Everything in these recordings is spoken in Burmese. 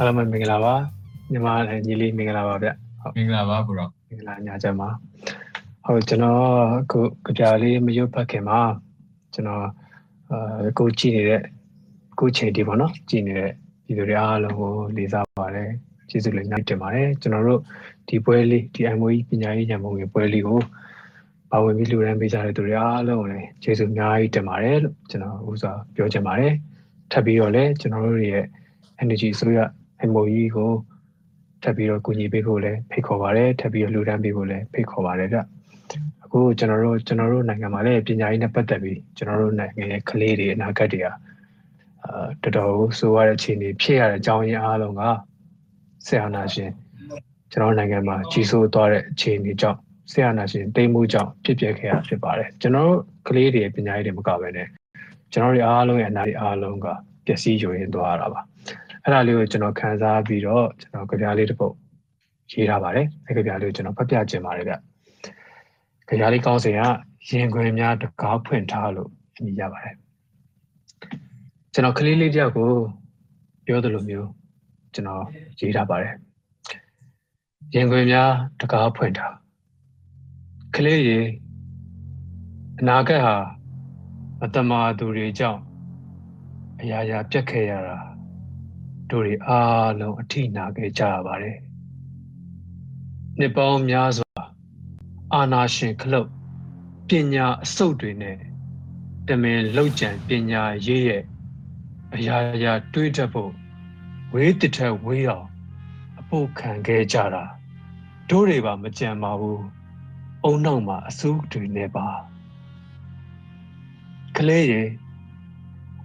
အားလုံးပဲမင်္ဂလာပါညီမလည်းညီလေးမင်္ဂလာပါဗျဟုတ်မင်္ဂလာပါကိုရောမင်္ဂလာညချမ်းပါဟုတ်ကျွန်တော်အခုကြပြလေးမရွတ်ဖတ်ခင်မှာကျွန်တော်အာကိုကြည့်နေတဲ့ကိုချိန်ဒီပေါ့နော်ကြည့်နေတဲ့ဒီလိုတွေအားလုံးကိုလေးစားပါတယ်ကျေးဇူးလည်းညတင်ပါတယ်ကျွန်တော်တို့ဒီပွဲလေးဒီ MOE ပညာရေးညံပုံငယ်ပွဲလေးကိုပါဝင်ပြီးလူရန်ပေးကြတဲ့သူတွေအားလုံးကိုလည်းကျေးဇူးအများကြီးတင်ပါတယ်လို့ကျွန်တော်ဥစွာပြောချင်ပါတယ်ထပ်ပြီးတော့လည်းကျွန်တော်တို့ရဲ့ energy ဆိုရ MOE ကိုထပ်ပြီးတော့ကူညီပေးဖို့လည်းဖိတ်ခေါ်ပါတယ်ထပ်ပြီးတော့လှူဒန်းပေးဖို့လည်းဖိတ်ခေါ်ပါတယ်ဗျအခုကျွန်တော်တို့ကျွန်တော်တို့နိုင်ငံမှာလည်းပညာရေးနဲ့ပတ်သက်ပြီးကျွန်တော်တို့နိုင်ငံရဲ့ကလေးတွေအနာဂတ်တွေဟာအာတော်တော်ဆိုးရတဲ့အခြေအနေဖြစ်ရတဲ့အကြောင်းရင်းအားလုံးကဆရာနာရှင်ကျွန်တော်နိုင်ငံမှာကြီးစိုးသွားတဲ့အခြေအနေကြောင့်ဆရာနာရှင်တိမ်မှုကြောင့်ဖြစ်ပျက်ခဲ့ရဖြစ်ပါတယ်ကျွန်တော်တို့ကလေးတွေပညာရေးတွေမကဘဲနဲ့ကျွန်တော်တို့အားလုံးရဲ့အနာဂတ်အားလုံးကပျက်စီးယိုယွင်းသွားတာပါ အဲ့ဒါလေးကိုကျွန်တော်ခန်းစားပြီးတော့ကျွန်တော်ကြပြလေးတစ်ပုဒ်ရေးထားပါတယ်အဲ့ကြပြလေးကိုကျွန်တော်ဖတ်ပြခြင်းပါတယ်ဗျကြပြလေးကောင်းစဉ်ကရင်ခွင်များတကားဖွင့်ထားလို့အမည်ရပါတယ်ကျွန်တော်ကလေးလေးတယောက်ကိုပြောသလိုမျိုးကျွန်တော်ရေးထားပါတယ်ရင်ခွင်များတကားဖွင့်ထားကလေးရေအနာဂတ်ဟာမတမာသူတွေကြောင့်အရာရာပြက်ခဲ့ရတာ တို့တွေအားလုံးအထိနာခဲ့ကြရပါတယ်။နှစ်ပေါင်းများစွာအာနာရှင်ခလုတ်ပညာအစုပ်တွေနဲ့တမင်လောက်ကြံပညာရေးရဲ့အရာရာတွေးတတ်ဖို့ဝေးတစ်ထက်ဝေးအောင်အဖို့ခံခဲ့ကြတာတို့တွေပါမကြံပါဘူး။အုံနောက်မှာအစိုးတွေနဲ့ပါကလေးရေ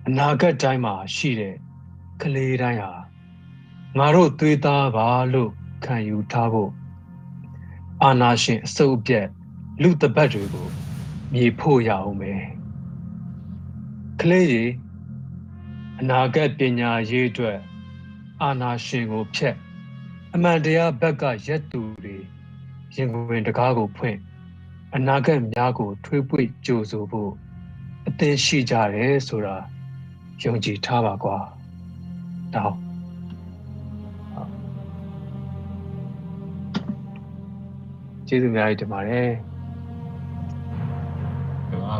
အနာဂတ်တိုင်းမှာရှိတဲ့ ကလေးတိုင်းဟာငါတို့သွေးသားပါလို့ခံယူထားဖို့အာနာရှင်အစုပ်အပြက်လူတပတ်တွေကိုမြေဖို့ရအောင်ပဲကလေးကြီးအနာဂတ်ပညာရေးအတွက်အာနာရှင်ကိုဖျက်အမှန်တရားဘက်ကရက်သူတွေရင်ဝင်တကားကိုဖွင့်အနာဂတ်များကိုထွေးပွေကြိုဆိုဖို့အသင်ရှိကြတယ်ဆိုတာယုံကြည်ထားပါကွာ တောင်းကျေးဇူးများကြီးတင်ပါတယ်ဟုတ်ပါ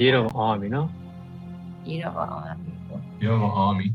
ရေးတော့အောင်ပါ ပြီနော်ရေးတော့ပါအောင်ပြောမအောင်မီ